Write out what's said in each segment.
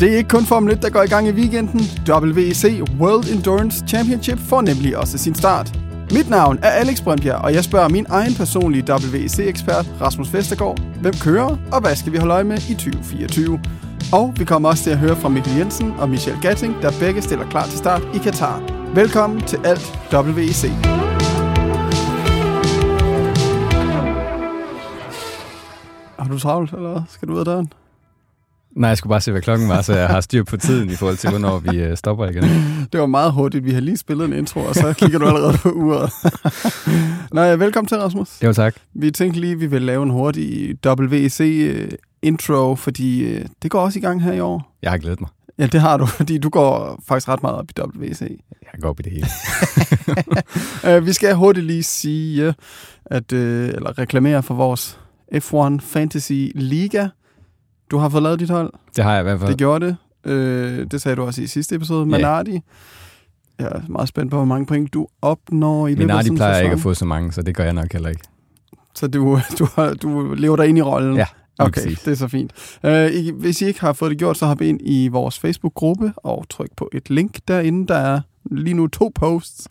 Det er ikke kun Formel 1, der går i gang i weekenden. WEC World Endurance Championship får nemlig også sin start. Mit navn er Alex Brøndbjerg, og jeg spørger min egen personlige WEC-ekspert, Rasmus Vestergaard, hvem kører, og hvad skal vi holde øje med i 2024? Og vi kommer også til at høre fra Mikkel Jensen og Michel Gatting, der begge stiller klar til start i Katar. Velkommen til Alt WEC. Har du travlt, eller skal du ud af døren? Nej, jeg skulle bare se, hvad klokken var, så jeg har styr på tiden i forhold til, hvornår vi øh, stopper igen. Det var meget hurtigt. Vi har lige spillet en intro, og så kigger du allerede på uret. Nå ja, velkommen til, Rasmus. Jo, tak. Vi tænkte lige, at vi vil lave en hurtig WEC-intro, fordi øh, det går også i gang her i år. Jeg har glædet mig. Ja, det har du, fordi du går faktisk ret meget op i WEC. Jeg går op i det hele. uh, vi skal hurtigt lige sige, at, uh, eller reklamere for vores F1 Fantasy Liga. Du har fået lavet dit hold. Det har jeg i hvert fald. Det gjorde det. Uh, det sagde du også i sidste episode. Yeah. Manardi. Jeg er meget spændt på, hvor mange point du opnår i løbet af sådan plejer sæson. ikke at få så mange, så det gør jeg nok heller ikke. Så du, du, har, du lever dig ind i rollen? Ja. Okay, præcis. det er så fint. I, hvis I ikke har fået det gjort, så hop ind i vores Facebook-gruppe og tryk på et link derinde. Der er lige nu to posts.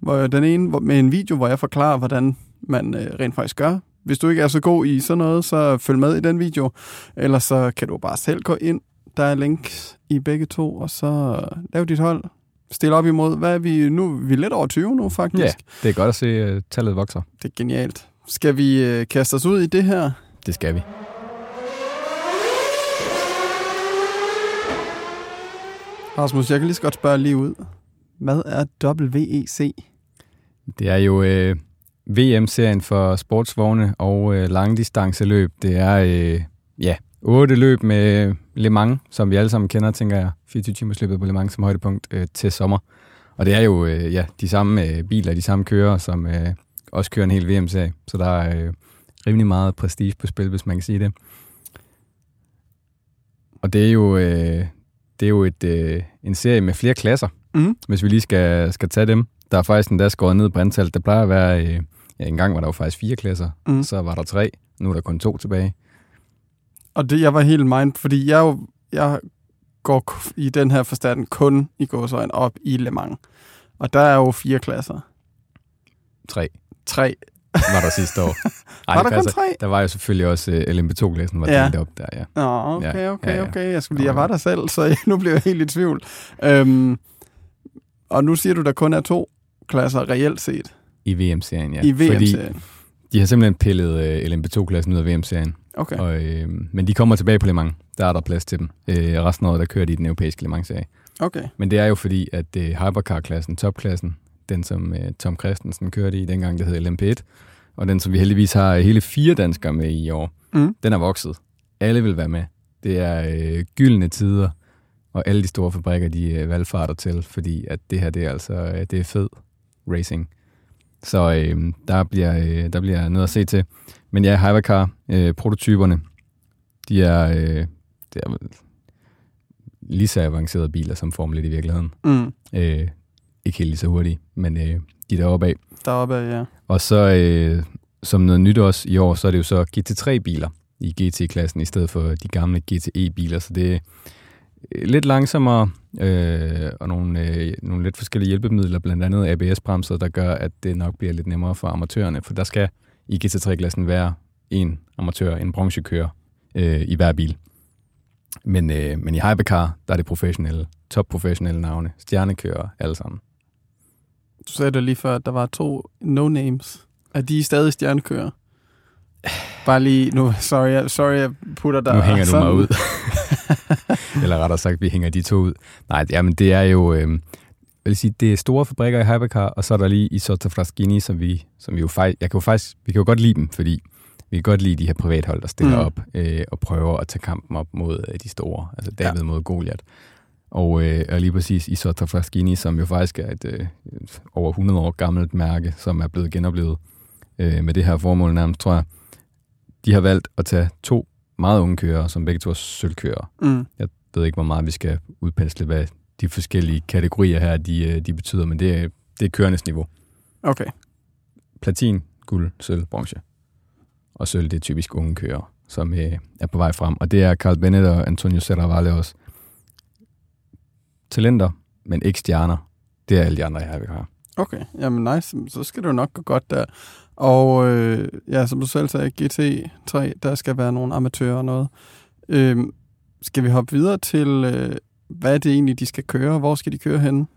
Hvor den ene med en video, hvor jeg forklarer, hvordan man uh, rent faktisk gør. Hvis du ikke er så god i sådan noget, så følg med i den video. Ellers så kan du bare selv gå ind. Der er links i begge to, og så lav dit hold. Stil op imod, hvad er vi nu? Vi er lidt over 20 nu, faktisk. Ja, det er godt at se, uh, tallet vokser. Det er genialt. Skal vi uh, kaste os ud i det her? Det skal vi. Rasmus, jeg kan lige så godt spørge lige ud. Hvad er WEC? Det er jo øh, VM-serien for sportsvogne og øh, langdistanceløb. Det er øh, ja, otte løb med Le Mans, som vi alle sammen kender, tænker jeg. 24 timers løbet på Le Mans som højdepunkt øh, til sommer. Og det er jo øh, ja, de samme øh, biler, de samme kører, som øh, også kører en hel VM-serie. Så der er øh, rimelig meget prestige på spil, hvis man kan sige det. Og det er jo, øh, det er jo et, øh, en serie med flere klasser, mm. hvis vi lige skal, skal tage dem. Der er faktisk en der skåret ned på antallet. Der plejer at være, øh, ja, en gang var der jo faktisk fire klasser, mm. så var der tre, nu er der kun to tilbage. Og det, jeg var helt mind, fordi jeg, jo, jeg går i den her forstand kun i gåsøjne op i Le Mans. Og der er jo fire klasser. Tre. Tre var der sidste år. Ej, var der kun tre? Der var jo selvfølgelig også uh, øh, LMP2-klassen, var ja. delt op der, ja. Nå, okay, okay, okay. Jeg, skulle lige, jeg var der selv, så nu blev jeg helt i tvivl. Um, og nu siger du, der kun er to klasser reelt set. I VM-serien, ja. I VM-serien. Fordi de har simpelthen pillet øh, LMP2-klassen ud af VM-serien. Okay. Og, uh, men de kommer tilbage på Le Mans. Der er der plads til dem. Uh, resten af året, der kører de i den europæiske Le Mans-serie. Okay. Men det er jo fordi, at uh, Hypercar-klassen, topklassen, den som uh, Tom Christensen kørte i, dengang det hed LMP1, og den som vi heldigvis har hele fire danskere med i år, mm. den er vokset. Alle vil være med. Det er uh, gyldne tider, og alle de store fabrikker, de uh, valgfarter til, fordi at det her, det er altså uh, det er fed racing. Så øh, der, bliver, øh, der bliver noget at se til. Men ja, Hypercar-prototyperne, øh, de er, øh, det er lige så avancerede biler som Formel 1 i virkeligheden. Mm. Øh, ikke helt lige så hurtige, men øh, de er deroppe af. Deroppe af, ja. Og så øh, som noget nyt også i år, så er det jo så GT3-biler i GT-klassen, i stedet for de gamle GTE-biler. Så det Øh, lidt langsommere, øh, og nogle, øh, nogle lidt forskellige hjælpemidler, blandt andet ABS-bremser, der gør, at det nok bliver lidt nemmere for amatørerne, for der skal i GT3-klassen være en amatør, en bronchekører øh, i hver bil. Men, øh, men i Hypercar, der er det professionelle, top-professionelle navne, stjernekører alle sammen. Du sagde det lige før, at der var to no-names. Er de stadig stjernekører? Bare lige, nu, sorry, sorry, jeg putter dig Nu hænger du mig ud. Eller rettere sagt, vi hænger de to ud. Nej, jamen det er jo, øh, vil sige, det er store fabrikker i Hypercar, og så er der lige i Sota Fraschini, som vi, som vi jo faktisk, jeg kan jo faktisk, vi kan jo godt lide dem, fordi vi kan godt lide de her privathold, der stiller mm. op øh, og prøver at tage kampen op mod øh, de store, altså David ja. mod Goliath. Og, øh, og lige præcis i Sota Fraschini, som jo faktisk er et øh, over 100 år gammelt mærke, som er blevet genoplevet øh, med det her formål nærmest, tror jeg. De har valgt at tage to meget unge kører, som begge to er sølvkører. Mm. Jeg ved ikke, hvor meget vi skal udpensle, hvad de forskellige kategorier her, de, øh, de betyder, men det er, det er kørendes niveau. Okay. Platin, guld, sølv, bronze. Og sølv, det er typisk unge kører, som øh, er på vej frem. Og det er Carl Bennett og Antonio Serravalle også. talenter, men ikke stjerner. Det er alle de andre, jeg har. Okay, jamen nice. Så skal det jo nok gå godt der. Og øh, ja, som du selv sagde, GT3, der skal være nogle amatører og noget. Øh, skal vi hoppe videre til, øh, hvad er det egentlig, de skal køre? Hvor skal de køre hen?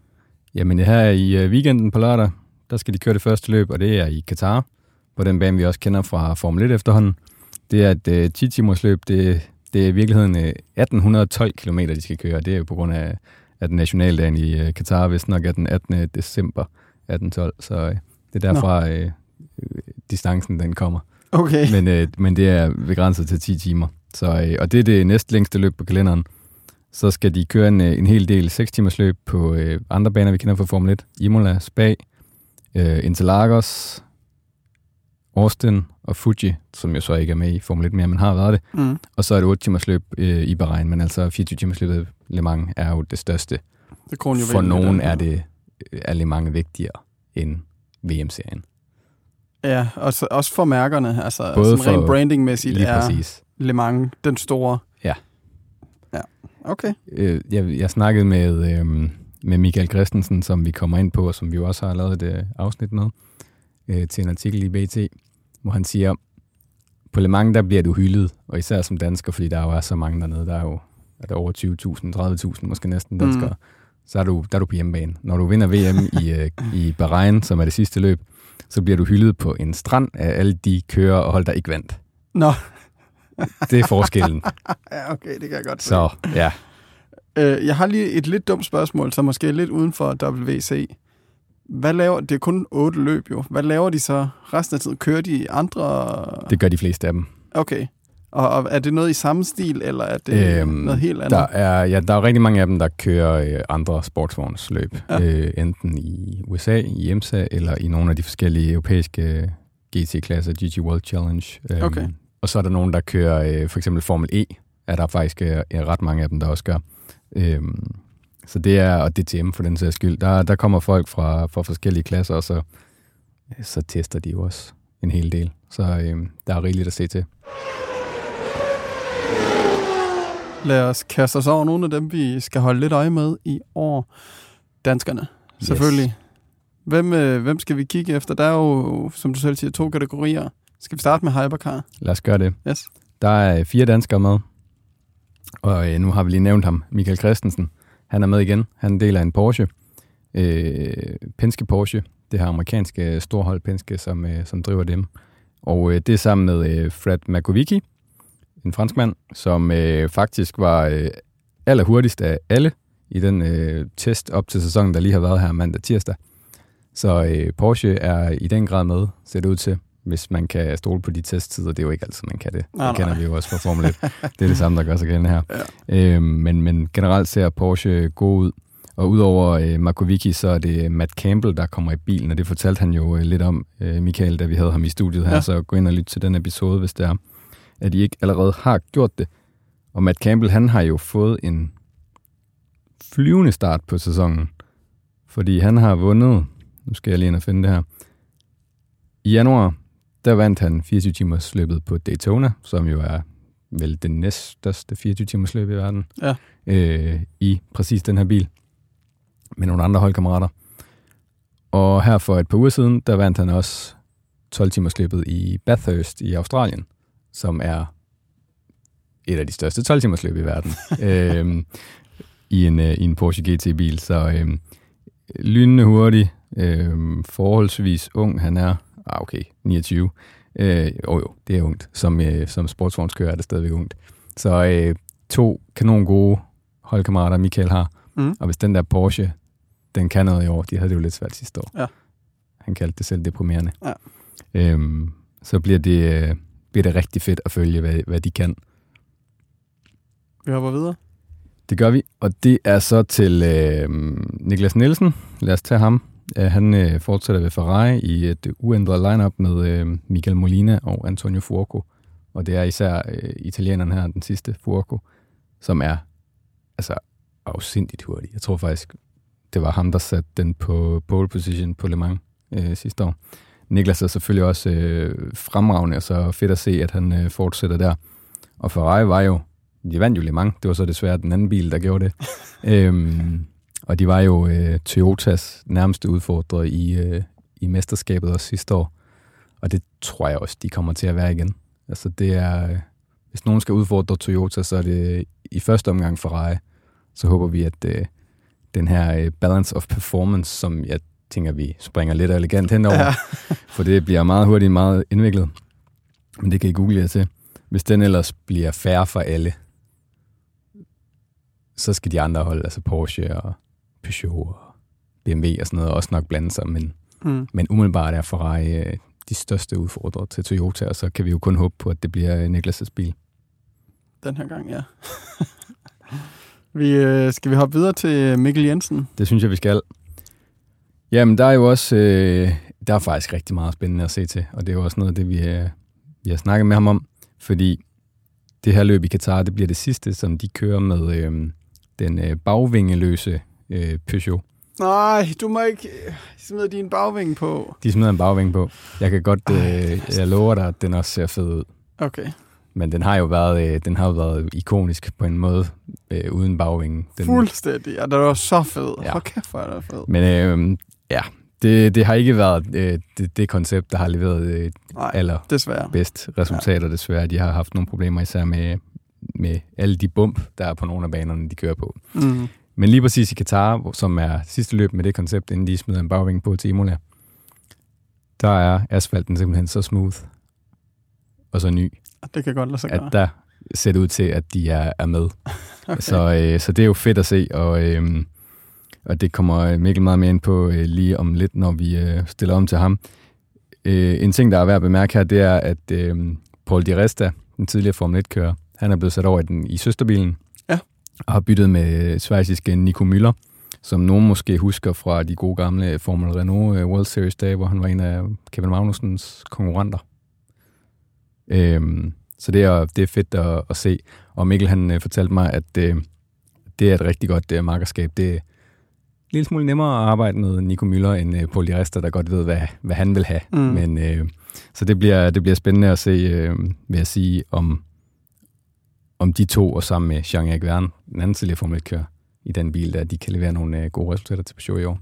Jamen her i øh, weekenden på lørdag, der skal de køre det første løb, og det er i Katar, på den bane, vi også kender fra Formel 1 efterhånden. Det er et øh, 10 timers løb, det, det er i virkeligheden øh, 1812 km, de skal køre. Det er jo på grund af, at nationaldagen i øh, Katar, hvis nok er den 18. december 1812, så øh, det er derfra øh, distancen den kommer. Okay. Men, øh, men det er begrænset til 10 timer. Så, øh, og det er det næst længste løb på kalenderen. Så skal de køre en, øh, en hel del 6 timers løb på øh, andre baner, vi kender fra Formel 1. Imola, Spa, øh, Interlagos, Austin og Fuji, som jo så ikke er med i Formel 1 mere, men har været det. Mm. Og så er det 8 timers løb øh, i Bahrain, men altså 24 timers løbet Le Mans er jo det største. Det er For nogen er det er Le Mans vigtigere end VM-serien. Ja, og så, også for mærkerne. Altså, Både for- rent brandingmæssigt Lige er præcis. Le Mans den store. Ja. Ja, okay. Øh, jeg, jeg snakkede med, øh, med Michael Christensen, som vi kommer ind på, og som vi jo også har lavet et øh, afsnit med, øh, til en artikel i BT, hvor han siger, på Le Mans, der bliver du hyldet, og især som dansker, fordi der jo er så mange dernede, der er jo er der over 20.000, 30.000 måske næsten danskere, mm. så er du, der er du på hjemmebane. Når du vinder VM i, øh, i Bahrain, som er det sidste løb, så bliver du hyldet på en strand af alle de kører og hold, der ikke vandt. Nå, Det er forskellen. ja, okay, det kan jeg godt se. så ja, Øh, jeg har lige et lidt dumt spørgsmål, som måske er lidt uden for WC. Hvad laver, det er kun otte løb jo. Hvad laver de så resten af tiden? Kører de andre... det gør de fleste af dem. Okay. Og, og er det noget i samme stil, eller er det øhm, noget helt andet? Der er, ja, der er rigtig mange af dem, der kører øh, andre sportsvognsløb. Ja. Øh, enten i USA, i EMSA, eller i nogle af de forskellige europæiske GT-klasser, GT World Challenge. Øhm, Okay. Og så er der nogen, der kører øh, for eksempel Formel E, er der faktisk øh, er ret mange af dem, der også gør. Øhm, så det er, og DTM for den sags skyld, der, der kommer folk fra, fra forskellige klasser, og så, så tester de jo også en hel del. Så øh, der er rigeligt at se til. Lad os kaste os over nogle af dem, vi skal holde lidt øje med i år. Danskerne, selvfølgelig. Hvem, øh, hvem skal vi kigge efter? Der er jo, som du selv siger, to kategorier. Skal vi starte med Hypercar? Lad os gøre det. Yes. Der er fire danskere med, og øh, nu har vi lige nævnt ham, Michael Christensen. Han er med igen. Han er en Porsche. Øh, Penske Porsche, det her amerikanske storhold Penske, som, øh, som driver dem. Og øh, det er sammen med øh, Fred Makovici, en franskmand, som øh, faktisk var øh, allerhurtigst af alle i den øh, test op til sæsonen, der lige har været her mandag tirsdag. Så øh, Porsche er i den grad med, ser det ud til, hvis man kan stole på de testtider. Det er jo ikke altid, man kan det. Nej, det kender nej. vi jo også fra Formel 1. det er det samme, der gør sig gældende her. Ja. Øhm, men, men generelt ser Porsche god ud. Og udover øh, Markovici, så er det Matt Campbell, der kommer i bilen, og det fortalte han jo øh, lidt om, øh, Michael, da vi havde ham i studiet her. Ja. Så gå ind og lyt til den episode, hvis det er, at I ikke allerede har gjort det. Og Matt Campbell, han har jo fået en flyvende start på sæsonen, fordi han har vundet, nu skal jeg lige ind og finde det her, i januar, der vandt han 24 timers løbet på Daytona, som jo er vel det næststørste 24 timers løb i verden, Ja. øh, i præcis den her bil, med nogle andre holdkammerater. Og her for et par uger siden, der vandt han også 12 timers løbet i Bathurst i Australien, som er et af de største 12 timers løb i verden, øhm, i, en, øh, i en Porsche GT-bil. Så øhm, lynende hurtig, øhm, forholdsvis ung, han er, ah okay, 29. Øh, jo jo, det er ungt. Som, øh, som sportsvognskører er det stadigvæk ungt. Så øh, to kanon gode holdkammerater, Michael har. Mm. Og hvis den der Porsche, den kan noget i år, de havde det jo lidt svært sidste år. Ja. Han kaldte det selv deprimerende. Ja. Øhm, så bliver det, øh, bliver det rigtig fedt at følge, hvad, hvad de kan. Vi hopper videre. Det gør vi, og det er så til øh, Niklas Nielsen. Lad os tage ham. Øh, han øh, fortsætter ved Ferrari i et uændret lineup med øh, Michael Molina og Antonio Fuoco. Og det er især øh, italieneren her, den sidste Fuoco, som er altså afsindigt hurtig. Jeg tror faktisk, det var ham, der satte den på pole position på Le Mans øh, sidste år. Niklas er selvfølgelig også øh, fremragende, og så fedt at se, at han øh, fortsætter der. Og Ferrari var jo, de vandt jo Le Mans, det var så desværre den anden bil, der gjorde det. øhm, Og de var jo øh, Toyotas nærmeste udfordrere i, øh, i mesterskabet også sidste år. Og det tror jeg også, de kommer til at være igen. Altså det er, øh, hvis nogen skal udfordre Toyota, så er det i første omgang Ferrari. Så håber vi, at øh, den her øh, balance of performance, som jeg tænker, vi springer lidt elegant henover, ja. for det bliver meget hurtigt meget indviklet. Men det kan I google jer til. Hvis den ellers bliver færre for alle, så skal de andre hold, altså Porsche og Peugeot og BMW og sådan noget, også nok blande sig, men, mm. men umiddelbart er Ferrari øh, de største udfordrere til Toyota, og så kan vi jo kun håbe på, at det bliver Niklas' bil. Den her gang, ja. vi, øh, skal vi hoppe videre til Mikkel Jensen? Det synes jeg, vi skal. Jamen, der er jo også, øh, der er faktisk rigtig meget spændende at se til, og det er jo også noget af det, vi, øh, vi har snakket med ham om, fordi det her løb i Katar, det bliver det sidste, som de kører med øh, den øh, bagvingeløse øh, Peugeot. Nej, du må ikke smide din bagvinge på. De smider en bagvinge på. Jeg kan godt, øh, jeg lover dig, at den også ser fed ud. Okay. Men den har jo været, øh, den har jo været ikonisk på en måde, øh, uden bagvinge. Den, Fuldstændig, ja, den var så fed. Ja. Hvor kæft, hvor er det fed. Men øh, ja, det, det har ikke været øh, det, det koncept, der har leveret øh, Nej, aller desværre. bedst resultater, ja. desværre. De har haft nogle problemer især med, med alle de bump, der er på nogle af banerne, de kører på. Mm. Men lige præcis i Katar, som er sidste løb med det koncept, inden de smider en bagving på til Imola, der er asfalten simpelthen så smooth og så ny, Det kan godt lade sig gøre. at der ser det ud til, at de er, er med. okay. Så, øh, så det er jo fedt at se, og, øh, og det kommer Mikkel meget mere ind på øh, lige om lidt, når vi øh, stiller om til ham. Øh, en ting, der er værd at bemærke her, det er, at øh, Paul Di Resta, den tidligere Formel 1-kører, han er blevet sat over i, den, i søsterbilen, Ja. og har byttet med svejsiske Nico Müller, som nogen måske husker fra de gode gamle Formel Renault øh, World Series dage, hvor han var en af Kevin Magnusens konkurrenter. Øhm, så det er, det er fedt at, at se. Og Mikkel han øh, fortalte mig, at øh, det er et rigtig godt øh, markerskab. Det lille smule nemmere at arbejde med Nico Müller, end øh, Paul Resta, der godt ved, hvad, hvad han vil have. Mm. Men, øh, så det bliver, det bliver spændende at se, øh, vil jeg sige, om, om de to, og sammen med Jean-Eric Verne, den anden tidligere Formel 1-kører, i den bil, der de kan levere nogle øh, gode resultater til Peugeot i år.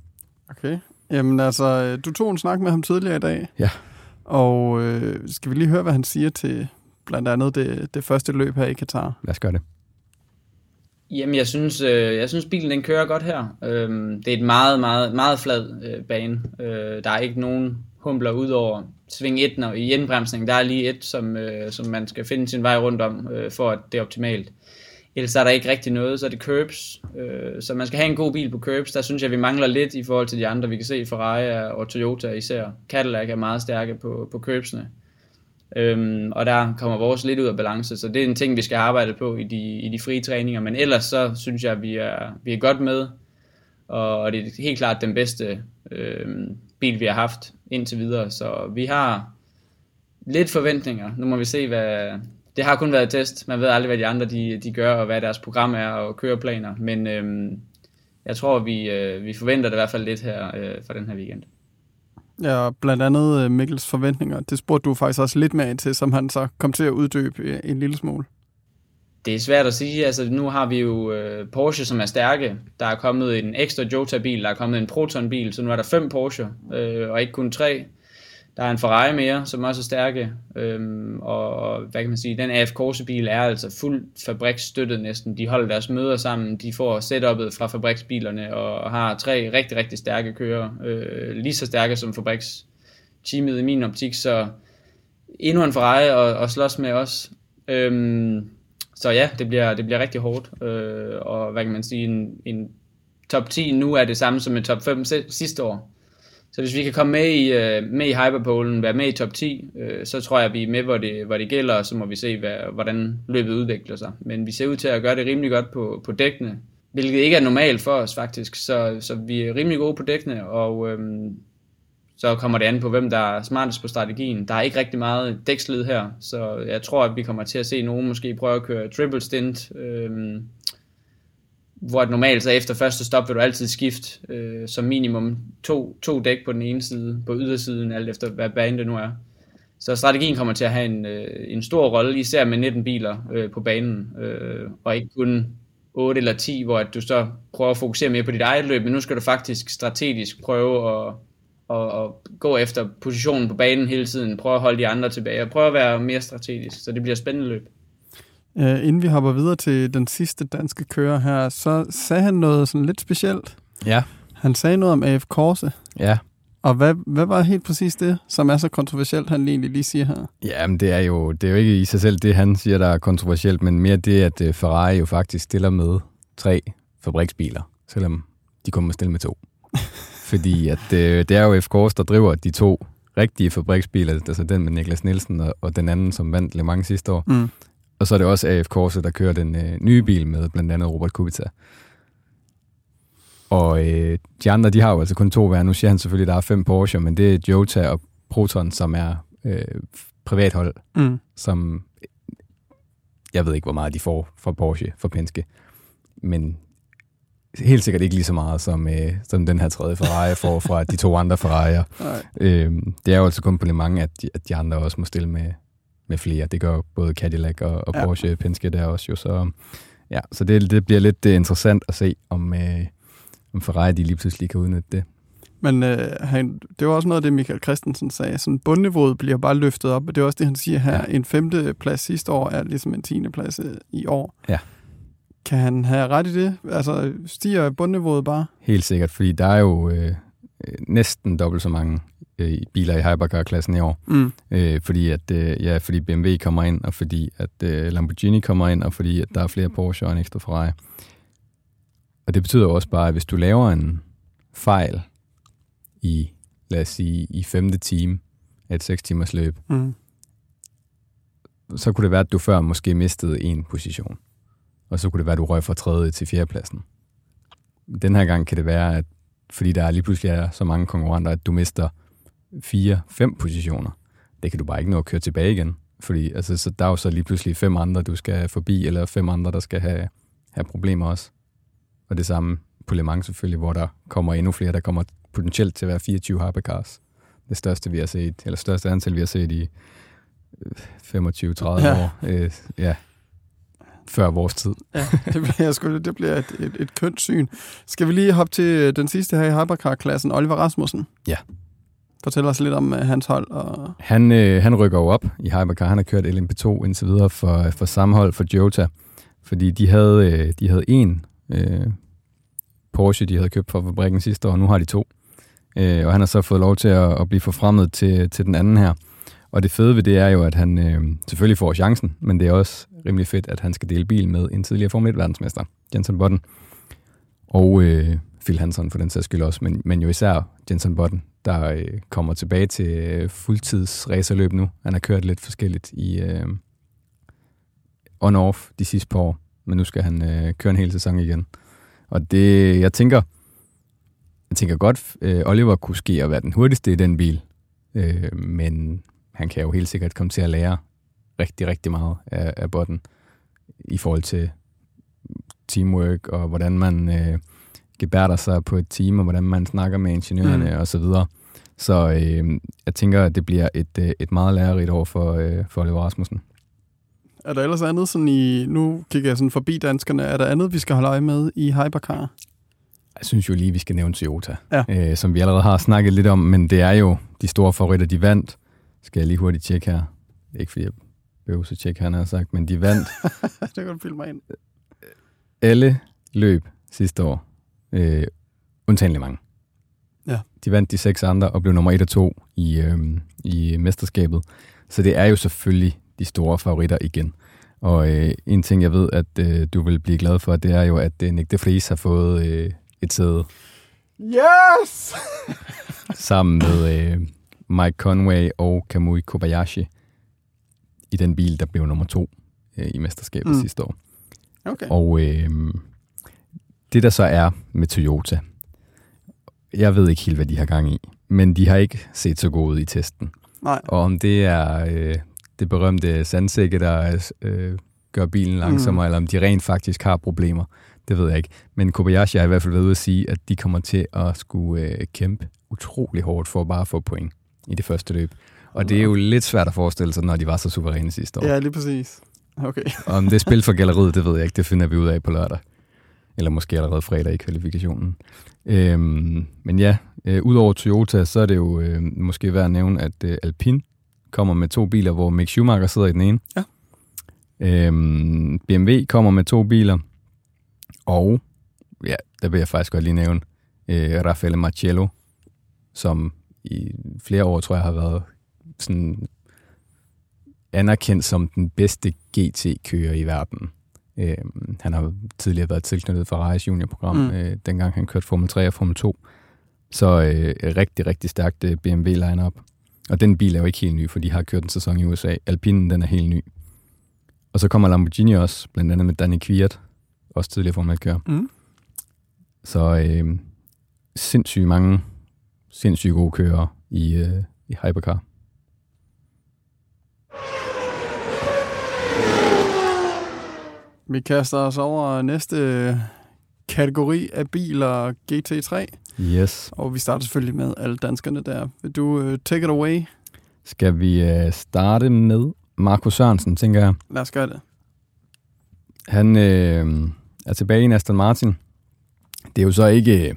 Okay. Jamen altså, du tog en snak med ham tidligere i dag. Ja. Og øh, skal vi lige høre, hvad han siger til blandt andet det, det første løb her i Katar? Lad os gøre det. Jamen, jeg synes, øh, jeg synes bilen den kører godt her. Øhm, det er et meget, meget, meget flad øh, bane. Øh, der er ikke nogen humbler ud over sving 1, og i indbremsning, der er lige et, som, øh, som man skal finde sin vej rundt om, øh, for at det er optimalt. Ellers er der ikke rigtig noget, så er det curbs. Øh, så man skal have en god bil på curbs. Der synes jeg, vi mangler lidt i forhold til de andre. Vi kan se Ferrari og Toyota især. Cadillac er meget stærke på, på curbsene. Øhm, og der kommer vores lidt ud af balance, så det er en ting, vi skal arbejde på i de, i de frie træninger. Men ellers så synes jeg, at vi er, vi er godt med, og, og det er helt klart den bedste øhm, bil, vi har haft indtil videre. Så vi har lidt forventninger. Nu må vi se, hvad... Det har kun været et test. Man ved aldrig, hvad de andre de, de gør, og hvad deres program er, og køreplaner. Men øhm, jeg tror, vi, øh, vi forventer det i hvert fald lidt her øh, for den her weekend. Ja, blandt andet øh, Mikkels forventninger. Det spurgte du faktisk også lidt mere ind til, som han så kom til at uddybe øh, en lille smule. Det er svært at sige. Altså, nu har vi jo øh, Porsche, som er stærke. Der er kommet en ekstra Jota-bil, der er kommet en Proton-bil, så nu er der fem Porsche, øh, og ikke kun tre. Der er en Ferrari mere, som også er stærke. Øhm, og, og hvad kan man sige, den AF Corse-bil er altså fuldt fabriksstøttet næsten. De holder deres møder sammen, de får setupet fra fabriksbilerne, og har tre rigtig, rigtig stærke kører. Øh, lige så stærke som fabriksteamet i min optik, så endnu en Ferrari og, og slås med os. Øhm, så ja, det bliver, det bliver rigtig hårdt. Øh, og hvad kan man sige, en, en top 10 nu er det samme som en top 5 sidste år. Så hvis vi kan komme med i, øh, med i Hyperpolen, være med i top 10, øh, så tror jeg, at vi er med, hvor det, hvor det gælder, og så må vi se, hvad, hvordan løbet udvikler sig. Men vi ser ud til at gøre det rimelig godt på, på dækkene, hvilket ikke er normalt for os faktisk. Så, så vi er rimelig gode på dækkene, og øhm, så kommer det an på, hvem der er smartest på strategien. Der er ikke rigtig meget dækslid her, så jeg tror, at vi kommer til at se nogen måske prøve at køre triple stint, øhm, hvor normalt så efter første stop vil du altid skifte øh, som minimum to, to dæk på den ene side, på ydersiden, alt efter hvad banen det nu er. Så strategien kommer til at have en, øh, en stor rolle, især med 19 biler øh, på banen, øh, og ikke kun 8 eller 10, hvor at du så prøver at fokusere mere på dit eget løb, men nu skal du faktisk strategisk prøve at, at, at gå efter positionen på banen hele tiden, prøve at holde de andre tilbage, og prøve at være mere strategisk, så det bliver spændende løb. Uh, inden vi hopper videre til den sidste danske kører her, så sagde han noget sådan lidt specielt. Ja. Han sagde noget om AF Korse. Ja. Og hvad, hvad var helt præcis det, som er så kontroversielt, han egentlig lige siger her? Ja, men det er jo, det er jo ikke i sig selv det, han siger, der er kontroversielt, men mere det, at øh, Ferrari jo faktisk stiller med tre fabriksbiler, selvom de må stille med to. Fordi at, øh, det er jo F. Kors, der driver de to rigtige fabriksbiler, altså den med Niklas Nielsen og, og den anden, som vandt Le Mans sidste år. Mm. Og så er det også AF Corse, der kører den øh, nye bil med blandt andet Robert Kubica. Og øh, de andre, de har jo altså kun to hver. Nu siger han selvfølgelig, at der er fem Porsche, men det er Jota og Proton, som er øh, privathold, Mm. som jeg ved ikke, hvor meget de får fra Porsche, for Penske. Men helt sikkert ikke lige så meget, som, øh, som den her tredje Ferrari får fra de to andre Ferrari'er. Øh, det er jo altså kun på Mans, at de, at de andre også må stille med, med flere. Det gør både Cadillac og, og Ja. Porsche Penske der også jo. Så, ja, så det, det bliver lidt øh, interessant at se, om, øh, om Ferrari de lige pludselig kan udnytte det. Men øh, han, det var også noget af det, Michael Christensen sagde. Sådan bundniveauet bliver bare løftet op, og det er også det, han siger her. Ja. Ja. En femte plads sidste år er ligesom en tiende plads øh, i år. Ja. Kan han have ret i det? Altså, stiger bundniveauet bare? Helt sikkert, fordi der er jo øh, øh, næsten dobbelt så mange øh, biler i Hypercar-klassen i år. Mm. Øh, fordi at øh, ja, fordi BMW kommer ind, og fordi at øh, Lamborghini kommer ind, og fordi at der er flere Porsche og en ekstra Ferrari. Og det betyder også bare, at hvis du laver en fejl i, lad os sige, i femte time af et 6 timers løb, Mm. så kunne det være, at du før måske mistede en position. Og så kunne det være, at du røg fra tredje til fjerdepladsen. Den her gang kan det være, at fordi der lige pludselig er så mange konkurrenter, at du mister fire, fem positioner. Det kan du bare ikke nå at køre tilbage igen. Fordi altså, så der er jo så lige pludselig fem andre, du skal forbi, eller fem andre, der skal have, have problemer også. Og det samme på Le Mans selvfølgelig, hvor der kommer endnu flere, der kommer potentielt til at være 24 hypercars. Det største, vi har set, eller største antal, vi har set i øh, 25-30 Ja. ja. år. Øh, ja, før vores tid. Ja, det bliver, sgu, det bliver et, et, et kønt syn. Skal vi lige hoppe til øh, den sidste her i Hypercar-klassen, Oliver Rasmussen? Ja. Fortæl os lidt om uh, hans hold. Og... Han, øh, han rykker jo op i Hypercar. Han har kørt LMP2 indtil videre for, for sammenhold for Jota. Fordi de havde, øh, de havde en øh, Porsche, de havde købt fra fabrikken sidste år, og nu har de to. Øh, og han har så fået lov til at, at blive forfremmet til, til den anden her. Og det fede ved det er jo, at han øh, selvfølgelig får chancen, men det er også rimelig fedt, at han skal dele bil med en tidligere Formel 1-verdensmester, Jensen Button. Og øh, Phil Hansen for den sags skyld også, men, men jo især Jensen Button, der øh, kommer tilbage til øh, fuldtids racerløb nu. Han har kørt lidt forskelligt i øh, on-off de sidste par år, men nu skal han øh, køre en hel sæson igen. Og det, jeg tænker, jeg tænker godt, øh, Oliver kunne ske at være den hurtigste i den bil, øh, men han kan jo helt sikkert komme til at lære rigtig, rigtig meget af, af Button i forhold til teamwork og hvordan man øh, gebærder sig på et team, og hvordan man snakker med ingeniørerne Mm. og så videre. Så øh, jeg tænker, at det bliver et, øh, et meget lærerigt år for, øh, for Oliver Rasmussen. Er der ellers andet sådan i... Nu kigger jeg sådan forbi danskerne. Er der andet, vi skal holde øje med i Hypercar? Jeg synes jo lige, vi skal nævne Toyota, Ja. øh, som vi allerede har snakket lidt om, men det er jo de store favoritter, de vandt. Skal jeg lige hurtigt tjekke her. Er ikke, fordi jeg tjekke, han har sagt, men de vandt det kan du filme mig ind. alle løb sidste år, øh, undtagen Le Mans. Ja. De vandt de seks andre og blev nummer et og to i, øh, i mesterskabet. Så det er jo selvfølgelig de store favoritter igen. Og øh, en ting, jeg ved, at øh, du vil blive glad for, det er jo, at øh, Nick de Vries har fået øh, et sæde Yes! sammen med øh, Mike Conway og Kamui Kobayashi i den bil, der blev nummer to øh, i mesterskabet Mm. sidste år. Okay. Og øh, det der så er med Toyota, jeg ved ikke helt, hvad de har gang i, men de har ikke set så gode i testen. Nej. Og om det er øh, det berømte sandsække, der øh, gør bilen langsommere, mm. eller om de rent faktisk har problemer, det ved jeg ikke. Men Kobayashi har i hvert fald været ude at sige, at de kommer til at skulle øh, kæmpe utrolig hårdt for at bare få point i det første løb. Og det er jo lidt svært at forestille sig, når de var så suveræne sidste år. Ja, lige præcis. Okay. Om det er spil for galleriet, det ved jeg ikke. Det finder vi ud af på lørdag. eller måske allerede fredag i kvalifikationen. Øhm, men ja, øh, udover Toyota, så er det jo øh, måske værd at nævne, at øh, Alpine kommer med to biler, hvor Mick Schumacher sidder i den ene. Ja. Øhm, BMW kommer med to biler, og ja, der vil jeg faktisk godt lige nævne øh, Raffaele Marcello, som i flere år, tror jeg, har været sådan anerkendt som den bedste GT-kører i verden. Øh, han har tidligere været tilknyttet Ferraris juniorprogram, mm. øh, dengang han kørte Formel 3 og Formel 2. Så øh, rigtig, rigtig stærkt øh, BMW line-up. Og den bil er jo ikke helt ny, for de har kørt en sæson i USA. Alpinen, den er helt ny. Og så kommer Lamborghini også, blandt andet med Danny Kviat, også tidligere Formel 1-kører. Mm. Så øh, sindssygt mange, sindssygt gode kører i, øh, i Hypercar. Vi kaster os over næste kategori af biler, GT3. Yes. Og vi starter selvfølgelig med alle danskerne der. Vil du uh, take it away? Skal vi øh, starte med Markus Sørensen, tænker jeg. Lad os gøre det. Han øh, er tilbage i Aston Martin. Det er jo så ikke, det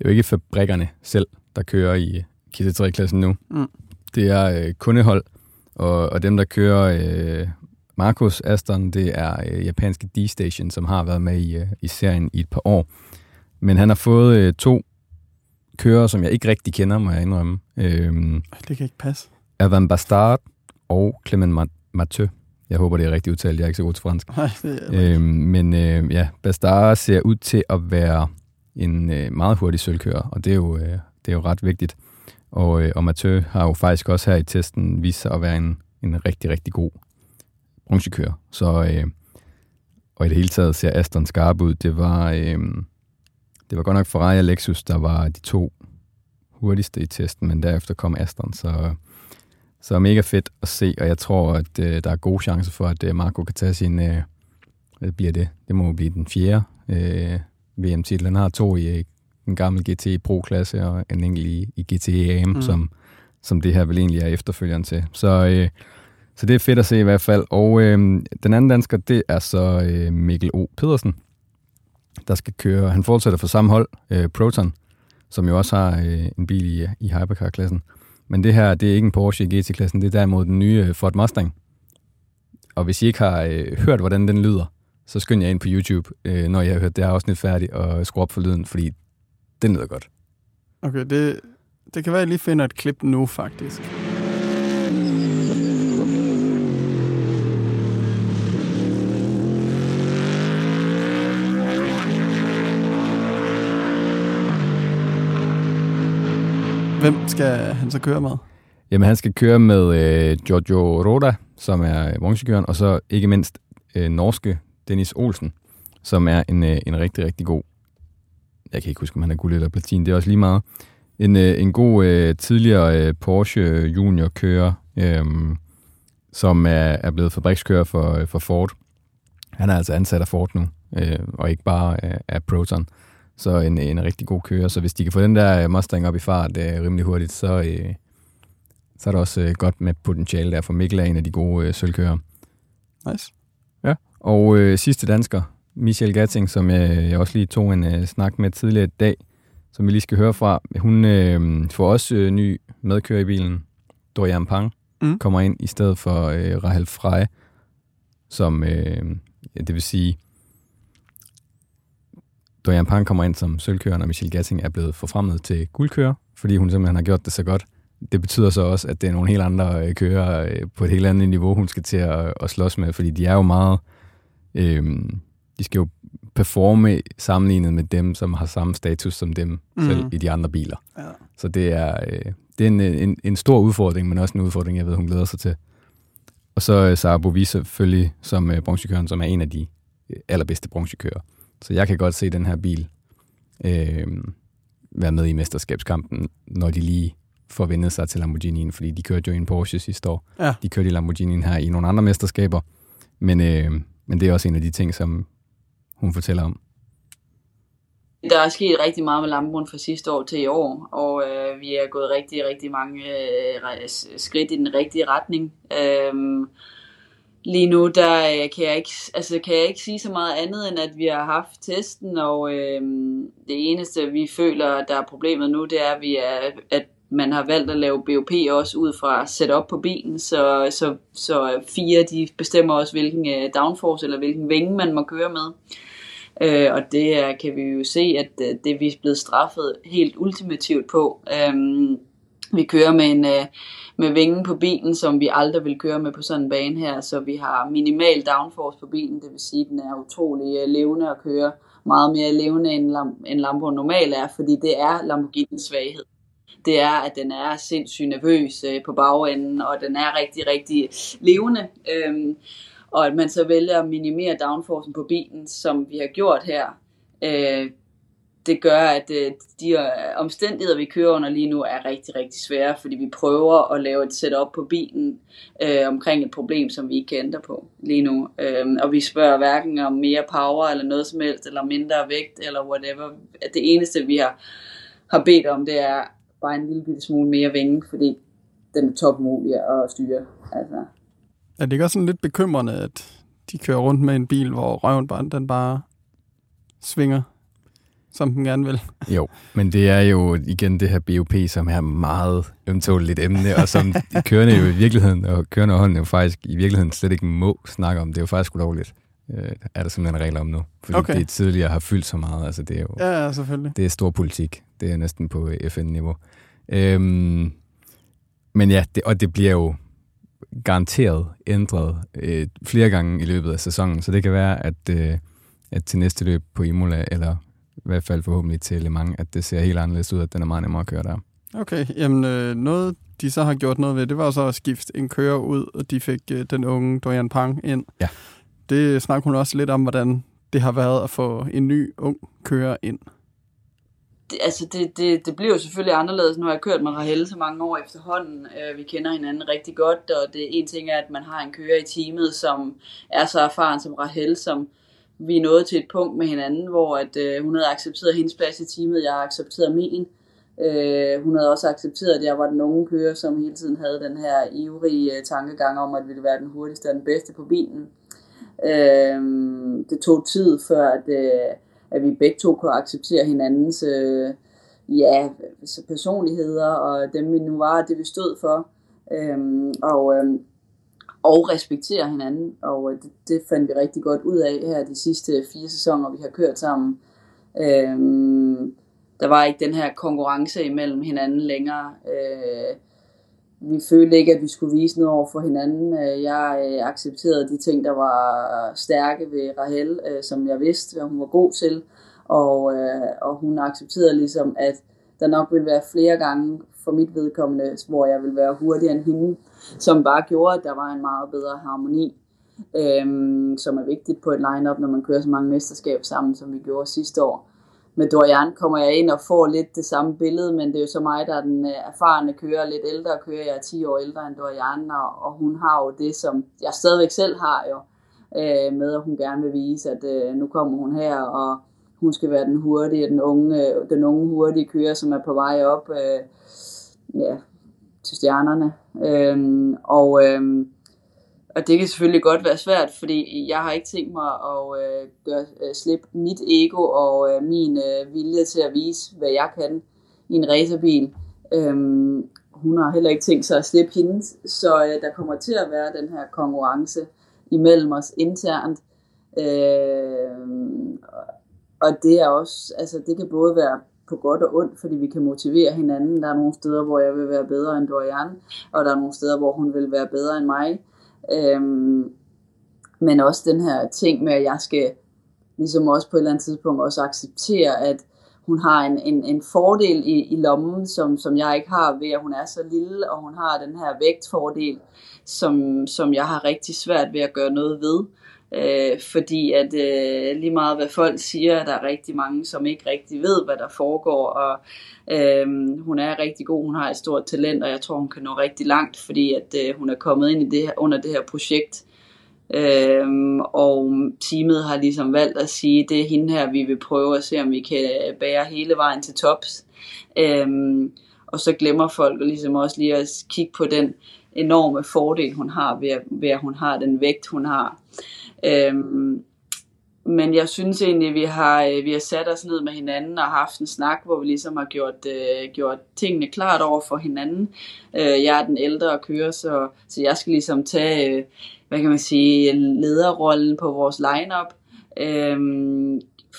er jo ikke fabrikkerne selv, der kører i GT3-klassen nu. Mm. Det er øh, kundehold, og, og dem, der kører øh, Markus Aston, det er øh, japanske D-Station, som har været med i, øh, i serien i et par år. Men han har fået øh, to kører, som jeg ikke rigtig kender, må jeg indrømme. Øh, Det kan ikke passe. Avan Bastard og Clement Ma- Mathieu. Jeg håber, det er rigtigt udtalt. Jeg er ikke så god til fransk. Nej, det er Øhm, men øh, ja, Bastard ser ud til at være en øh, meget hurtig sølvkører, og det er jo, øh, det er jo ret vigtigt. Og, øh, og Mathieu har jo faktisk også her i testen vist sig at være en, en rigtig, rigtig god bronzekører. Så, øh, og i det hele taget ser Aston skarp ud. Det var, øh, det var godt nok Ferrari og Lexus, der var de to hurtigste i testen, men derefter kom Aston, så, så mega fedt at se, og jeg tror, at øh, der er gode chancer for, at øh, Marco kan tage sin, øh, hvad bliver det? Det må jo blive den fjerde øh, VM-titel. Han har to i øh, en gammel GT Pro-klasse og en enkelt i, i GT AM, Mm. mm. som, som det her vel egentlig er efterfølgeren til. Så, øh, så det er fedt at se i hvert fald. Og øh, den anden dansker, det er så øh, Mikkel O. Pedersen, der skal køre. Han fortsætter for samme hold, øh, Proton, som jo også har øh, en bil i, i Hypercar-klassen. Men det her, det er ikke en Porsche GT-klassen, det er derimod den nye øh, Ford Mustang. Og hvis I ikke har øh, hørt, hvordan den lyder, så skynd jer ind på YouTube, øh, når jeg har hørt det her afsnit færdigt, og skru op for lyden, fordi den lyder godt. Okay, det, det kan være, at jeg lige finder et klip nu, faktisk. Hvem skal han så køre med? Jamen, han skal køre med øh, Giorgio Roda, som er øh, bronzekøren, og så ikke mindst øh, norske Dennis Olsen, som er en, øh, en rigtig, rigtig god, jeg kan ikke huske, om han er guld eller platin, det er også lige meget, en, øh, en god øh, tidligere øh, Porsche junior kører, øh, som er, er blevet fabrikskører for, øh, for Ford. Han er altså ansat af Ford nu, øh, og ikke bare øh, af Proton. Så en, en rigtig god kører. Så hvis de kan få den der øh, Mustang op i fart øh, rimelig hurtigt, så, øh, så er der også øh, godt med potentiale der, for Mikkel er en af de gode øh, sølvkører. Nice. Og øh, sidste dansker, Michelle Gatting, som jeg, jeg også lige tog en øh, snak med tidligere i dag, som vi lige skal høre fra. Hun øh, får også øh, ny medkører i bilen. Dorian Pang Mm. kommer ind i stedet for øh, Rahel Frey, som, øh, ja, det vil sige, Dorian Pang kommer ind som sølvkører, og Michelle Gatting er blevet forfremmet til guldkører, fordi hun simpelthen har gjort det så godt. Det betyder så også, at det er nogle helt andre øh, kører øh, på et helt andet niveau, hun skal til at, at slås med, fordi de er jo meget... Øh, de skal jo performe sammenlignet med dem, som har samme status som dem Mhm. mm. selv i de andre biler. Ja. Så det er, øh, det er en, en, en stor udfordring, men også en udfordring, jeg ved, hun glæder sig til. Og så øh, Sara Bovi selvfølgelig som øh, bronzekøren, som er en af de øh, allerbedste bronzekører. Så jeg kan godt se den her bil øh, være med i mesterskabskampen, når de lige får vendet sig til Lamborghinien, fordi de kørte jo i en Porsche sidste år. Ja. De kørte i Lamborghinien her i nogle andre mesterskaber, men, øh, men det er også en af de ting, som hun fortæller om. Der er sket rigtig meget med Lamboen fra sidste år til i år, og øh, vi er gået rigtig, rigtig mange øh, skridt i den rigtige retning. Øhm, Lige nu, der øh, kan jeg, ikke, altså, kan jeg ikke sige så meget andet, end at vi har haft testen, og øh, det eneste, vi føler, der er problemet nu, det er, at, vi er, at man har valgt at lave BOP også ud fra setup på bilen, så, så, så fire de bestemmer også, hvilken øh, downforce eller hvilken vinge man må køre med. Øh, og det er, kan vi jo se, at øh, det det er vi blevet straffet helt ultimativt på. Øh, vi kører med en øh, med vingen på bilen, som vi aldrig vil køre med på sådan en bane her, så vi har minimal downforce på bilen, det vil sige, at den er utrolig øh, levende at køre, meget mere levende end, Lam- end Lambo normal er, fordi det er Lamborghinis svaghed. Det er, at den er sindssygt nervøs øh, på bagenden, og den er rigtig, rigtig levende. Øhm, og at man så vælger at minimere downforcen på bilen, som vi har gjort her, øh, det gør, at øh, de øh, omstændigheder, vi kører under lige nu, er rigtig, rigtig svære, fordi vi prøver at lave et setup på bilen øh, omkring et problem, som vi ikke kan ændre på lige nu. Øh, og vi spørger hverken om mere power eller noget som helst, eller mindre vægt, eller whatever. Det eneste, vi har, har bedt om, det er bare en lille smule mere vinge, fordi den er topmulig at styre. Altså. Er det gør sådan lidt bekymrende, at de kører rundt med en bil, hvor røven bare, den bare svinger som den gerne vil. Jo, men det er jo igen det her BOP, som er meget ømtåligt emne, og som de kørende jo i virkeligheden, og kørende og jo faktisk i virkeligheden slet ikke må snakke om. Det er jo faktisk ulovligt. Øh, er der simpelthen regler om nu. Fordi okay. det tidligere har fyldt så meget. Altså, det er jo, ja, ja, selvfølgelig. Det er stor politik. Det er næsten på FN-niveau. Øhm, men ja, det, og det bliver jo garanteret ændret øh, flere gange i løbet af sæsonen, så det kan være, at, øh, at til næste løb på Imola, eller i hvert fald forhåbentlig til Le Mans, at det ser helt anderledes ud, at den er meget nemmere at køre der. Okay, jamen øh, noget de så har gjort noget ved, det var så at skifte en kører ud, og de fik øh, den unge Dorian Pang ind. Ja. Det snakker hun også lidt om, hvordan det har været at få en ny ung kører ind. Det, altså det, det, det bliver jo selvfølgelig anderledes. Nu har jeg kørt med Rahel så mange år efterhånden. Øh, vi kender hinanden rigtig godt, og det en ting er, at man har en kører i teamet, som er så erfaren som Rahel, som vi er nået til et punkt med hinanden, hvor at, øh, hun havde accepteret hendes plads i teamet, jeg har accepteret min. Øh, hun havde også accepteret, at jeg var den unge kører, som hele tiden havde den her ivrige øh, tankegang om, at ville være den hurtigste og den bedste på bilen. Øh, det tog tid før, at, øh, at vi begge to kunne acceptere hinandens øh, ja, personligheder, og dem vi nu var, det vi stod for. Øh, og øh, og respektere hinanden, og øh, det, det fandt vi rigtig godt ud af her de sidste fire sæsoner, vi har kørt sammen. Øhm, der var ikke den her konkurrence imellem hinanden længere. Øh, vi følte ikke, at vi skulle vise noget over for hinanden. Øh, jeg øh, accepterede de ting, der var stærke ved Rahel, øh, som jeg vidste, hvad hun var god til. Og, øh, og hun accepterede ligesom, at der nok ville være flere gange for mit vedkommende, hvor jeg ville være hurtigere end hende som bare gjorde, at der var en meget bedre harmoni, øhm, som er vigtigt på et line-up, når man kører så mange mesterskaber sammen, som vi gjorde sidste år. Med Dorian kommer jeg ind og får lidt det samme billede, men det er jo så mig, der er den øh, erfarne kører, lidt ældre kører. Jeg er 10 år ældre end Dorian, og, og hun har jo det, som jeg stadigvæk selv har jo, øh, med at hun gerne vil vise, at øh, nu kommer hun her, og hun skal være den hurtige, den unge, den unge hurtige kører, som er på vej op. Øh, ja, til stjernerne. Øhm, og, øhm, og det kan selvfølgelig godt være svært, fordi jeg har ikke tænkt mig at øh, gøre, øh, slippe mit ego og øh, min øh, vilje til at vise, hvad jeg kan i en racerbil. Øhm, hun har heller ikke tænkt sig at slippe hende, så øh, der kommer til at være den her konkurrence imellem os internt. Øh, og det er også, altså det kan både være på godt og ondt, fordi vi kan motivere hinanden. Der er nogle steder, hvor jeg vil være bedre end Dorian, og der er nogle steder, hvor hun vil være bedre end mig. Øhm, men også den her ting med, at jeg skal ligesom også på et eller andet tidspunkt også acceptere, at hun har en, en, en fordel i, i lommen, som, som jeg ikke har ved, at hun er så lille, og hun har den her vægtfordel, som, som jeg har rigtig svært ved at gøre noget ved. Øh, fordi at øh, lige meget hvad folk siger, der er rigtig mange, som ikke rigtig ved, hvad der foregår, og øh, hun er rigtig god, hun har et stort talent, og jeg tror, hun kan nå rigtig langt, fordi at øh, hun er kommet ind i det her, under det her projekt. Øhm, og teamet har ligesom valgt at sige, det er hende her, vi vil prøve at se, om vi kan øh, bære hele vejen til tops. Øhm, og så glemmer folk ligesom også lige at kigge på den enorme fordel, hun har ved, ved at hun har den vægt, hun har. Øhm, men jeg synes egentlig, vi har, øh, vi har sat os ned med hinanden og haft en snak, hvor vi ligesom har gjort, øh, gjort tingene klart over for hinanden. Øh, jeg er den ældre og kører, så, så jeg skal ligesom tage, øh, hvad kan man sige, lederrollen på vores lineup. Øh,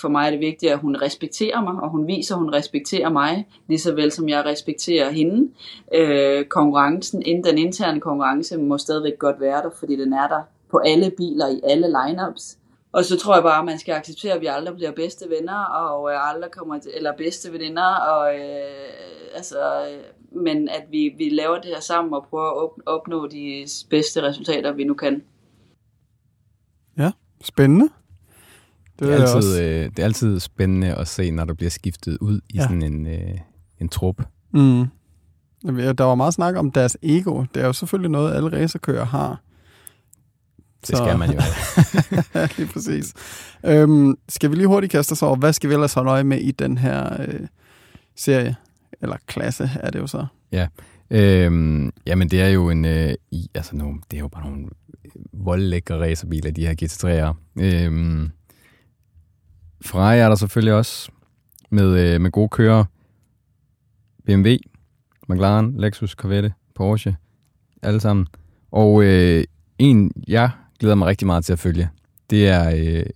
for mig er det vigtigt, at hun respekterer mig, og hun viser, at hun respekterer mig, lige så vel som jeg respekterer hende. Øh, konkurrencen, den interne konkurrence må stadigvæk godt være der, fordi den er der på alle biler i alle lineups. Og så tror jeg bare, at man skal acceptere, at vi aldrig bliver bedste venner, og øh, aldrig kommer til, eller bedste veninder, og øh, altså, øh, men at vi, vi laver det her sammen og prøver at opnå de bedste resultater, vi nu kan. Ja, spændende. Det, det, er, altid, også. øh, det er altid spændende at se, når der bliver skiftet ud i ja. sådan en, øh, en trup. Mm. Der var meget snak om deres ego. Det er jo selvfølgelig noget, alle racerkører har. Det skal man jo lige præcis. Øhm, skal vi lige hurtigt kaste os over, hvad skal vi ellers holde øje med i den her øh, serie? Eller klasse er det jo så. Ja, øhm, jamen det er jo en, øh, i, altså nogle, det er jo bare nogle voldlækre racerbiler, de her GT3'er. Øhm, Ferrari er der selvfølgelig også med, øh, med gode kører. BMW, McLaren, Lexus, Corvette, Porsche, alle sammen. Og øh, en, jeg glæder mig rigtig meget til at følge, det er øh,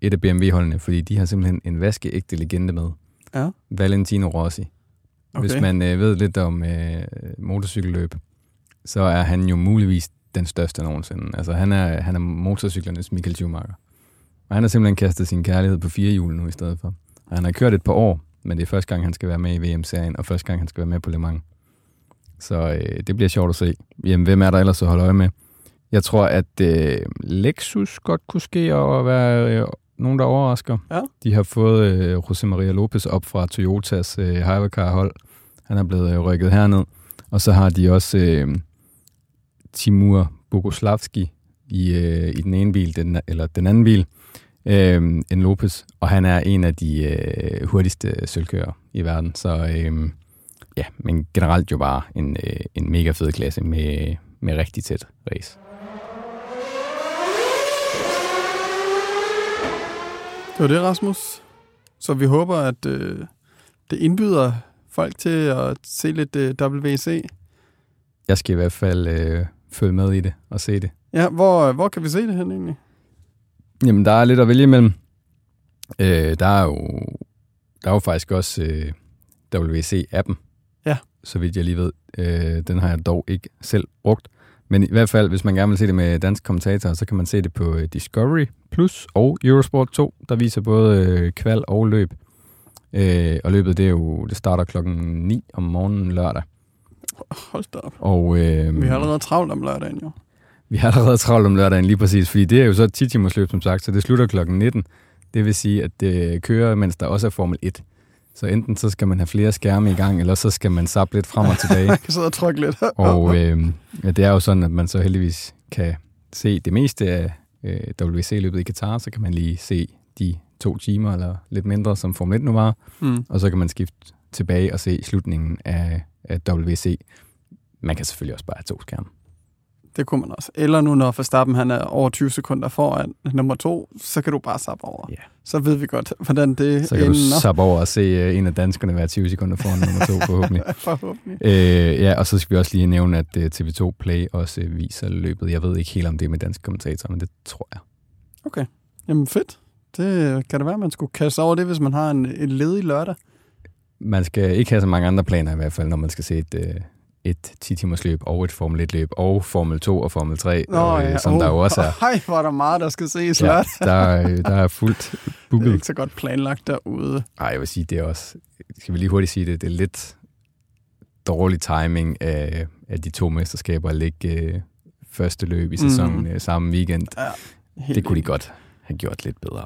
et af BMW-holdene, fordi de har simpelthen en vaskeægte legende med. Ja. Valentino Rossi. Okay. Hvis man øh, ved lidt om øh, motorcykelløb, så er han jo muligvis den største nogensinde. Altså han er, han er motorcyklernes Michael Schumacher. Og han har simpelthen kastet sin kærlighed på fire hjul nu i stedet for. Og han har kørt et par år, men det er første gang, han skal være med i VM-serien, og første gang, han skal være med på Le Mans. Så øh, det bliver sjovt at se. Jamen, hvem er der ellers at holde øje med? Jeg tror, at øh, Lexus godt kunne ske og være øh, nogen, der overrasker. Ja. De har fået øh, José Maria Lopez op fra Toyotas øh, Hypercar-hold. Han er blevet øh, rykket herned. Og så har de også øh, Timur Bogoslavski i, øh, i den ene bil, den, eller den anden bil, øh, en Lopez. Og han er en af de øh, hurtigste sølvkører i verden. Så øh, ja, men generelt jo bare en, øh, en mega fed klasse med, med rigtig tæt race. Det var det, Rasmus. Så vi håber, at øh, det indbyder folk til at se lidt øh, WC. Jeg skal i hvert fald øh, følge med i det og se det. Ja, hvor, hvor kan vi se det hen egentlig? Jamen, der er lidt at vælge imellem. Øh, der, er jo, der er jo faktisk også øh, WC-appen, ja. så vidt jeg lige ved. Øh, den har jeg dog ikke selv brugt. Men i hvert fald, hvis man gerne vil se det med dansk kommentatorer, så kan man se det på øh, Discovery Plus og Eurosport 2, der viser både øh, kval og løb. Øh, og løbet, det er jo, det starter klokken 9 om morgenen lørdag. Hold da op. Og, øh, vi har allerede travlt om lørdagen, jo. Vi har allerede travlt om lørdagen, lige præcis, fordi det er jo så 10 timers løb, som sagt, så det slutter klokken 19. Det vil sige, at det kører, mens der også er Formel 1. Så enten så skal man have flere skærme i gang, eller så skal man sappe lidt frem og tilbage. man kan sidde og trykke lidt. og øh, ja, det er jo sådan, at man så heldigvis kan se det meste af øh, WC-løbet i Katar, så kan man lige se de to timer eller lidt mindre, som Formel 1 nu var, mm. og så kan man skifte tilbage og se slutningen af, af WC. Man kan selvfølgelig også bare have to skærme. Det kunne man også. Eller nu, når Verstappen han er over 20 sekunder foran nummer to, så kan du bare sappe over. Ja. Så ved vi godt, hvordan det Så kan ender. du sappe over og se uh, en af danskerne være 20 sekunder foran nummer to, forhåbentlig. forhåbentlig. Øh, ja, og så skal vi også lige nævne, at uh, øh, TV2 Play også uh, viser løbet. Jeg ved ikke helt, om det er med dansk kommentator, men det tror jeg. Okay. Jamen fedt. Det kan det være, at man skulle kaste over det, hvis man har en, en ledig lørdag. Man skal ikke have så mange andre planer i hvert fald, når man skal se et, uh, et 10-timers løb og et Formel 1 løb og Formel 2 og Formel 3, Nå, og, ja. som oh, der jo også er. Hej, hvor er der meget, der skal ses ja, der, der er fuldt booket. Det er ikke så godt planlagt derude. Nej, jeg vil sige, det er også, skal vi lige hurtigt sige det, det er lidt dårlig timing af, af de to mesterskaber at lægge øh, første løb i sæsonen mm. øh, samme weekend. Ja, det kunne de godt have gjort lidt bedre.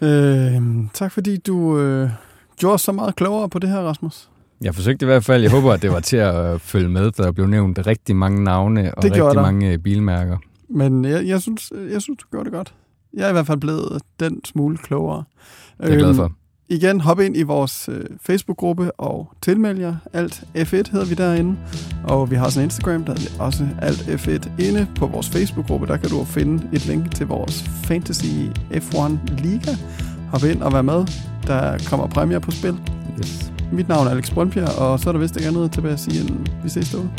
Øh, tak fordi du øh, gjorde så meget klogere på det her, Rasmus. Jeg forsøgte i hvert fald. Jeg håber, at det var til at følge med, for der blev nævnt rigtig mange navne og det rigtig der. mange øh, bilmærker. Men jeg, jeg, synes, jeg synes, du gjorde det godt. Jeg er i hvert fald blevet den smule klogere. Det er jeg glad for. Øhm, igen, hop ind i vores øh, Facebook-gruppe og tilmeld jer. Alt F1 hedder vi derinde. Og vi har også en Instagram, der er også Alt F1 inde på vores Facebook-gruppe. Der kan du finde et link til vores Fantasy F1 Liga. Hop ind og vær med. Der kommer præmier på spil. Yes. Mit navn er Alex Brøndbjerg, og så er der vist ikke andet tilbage at sige, end vi ses derude.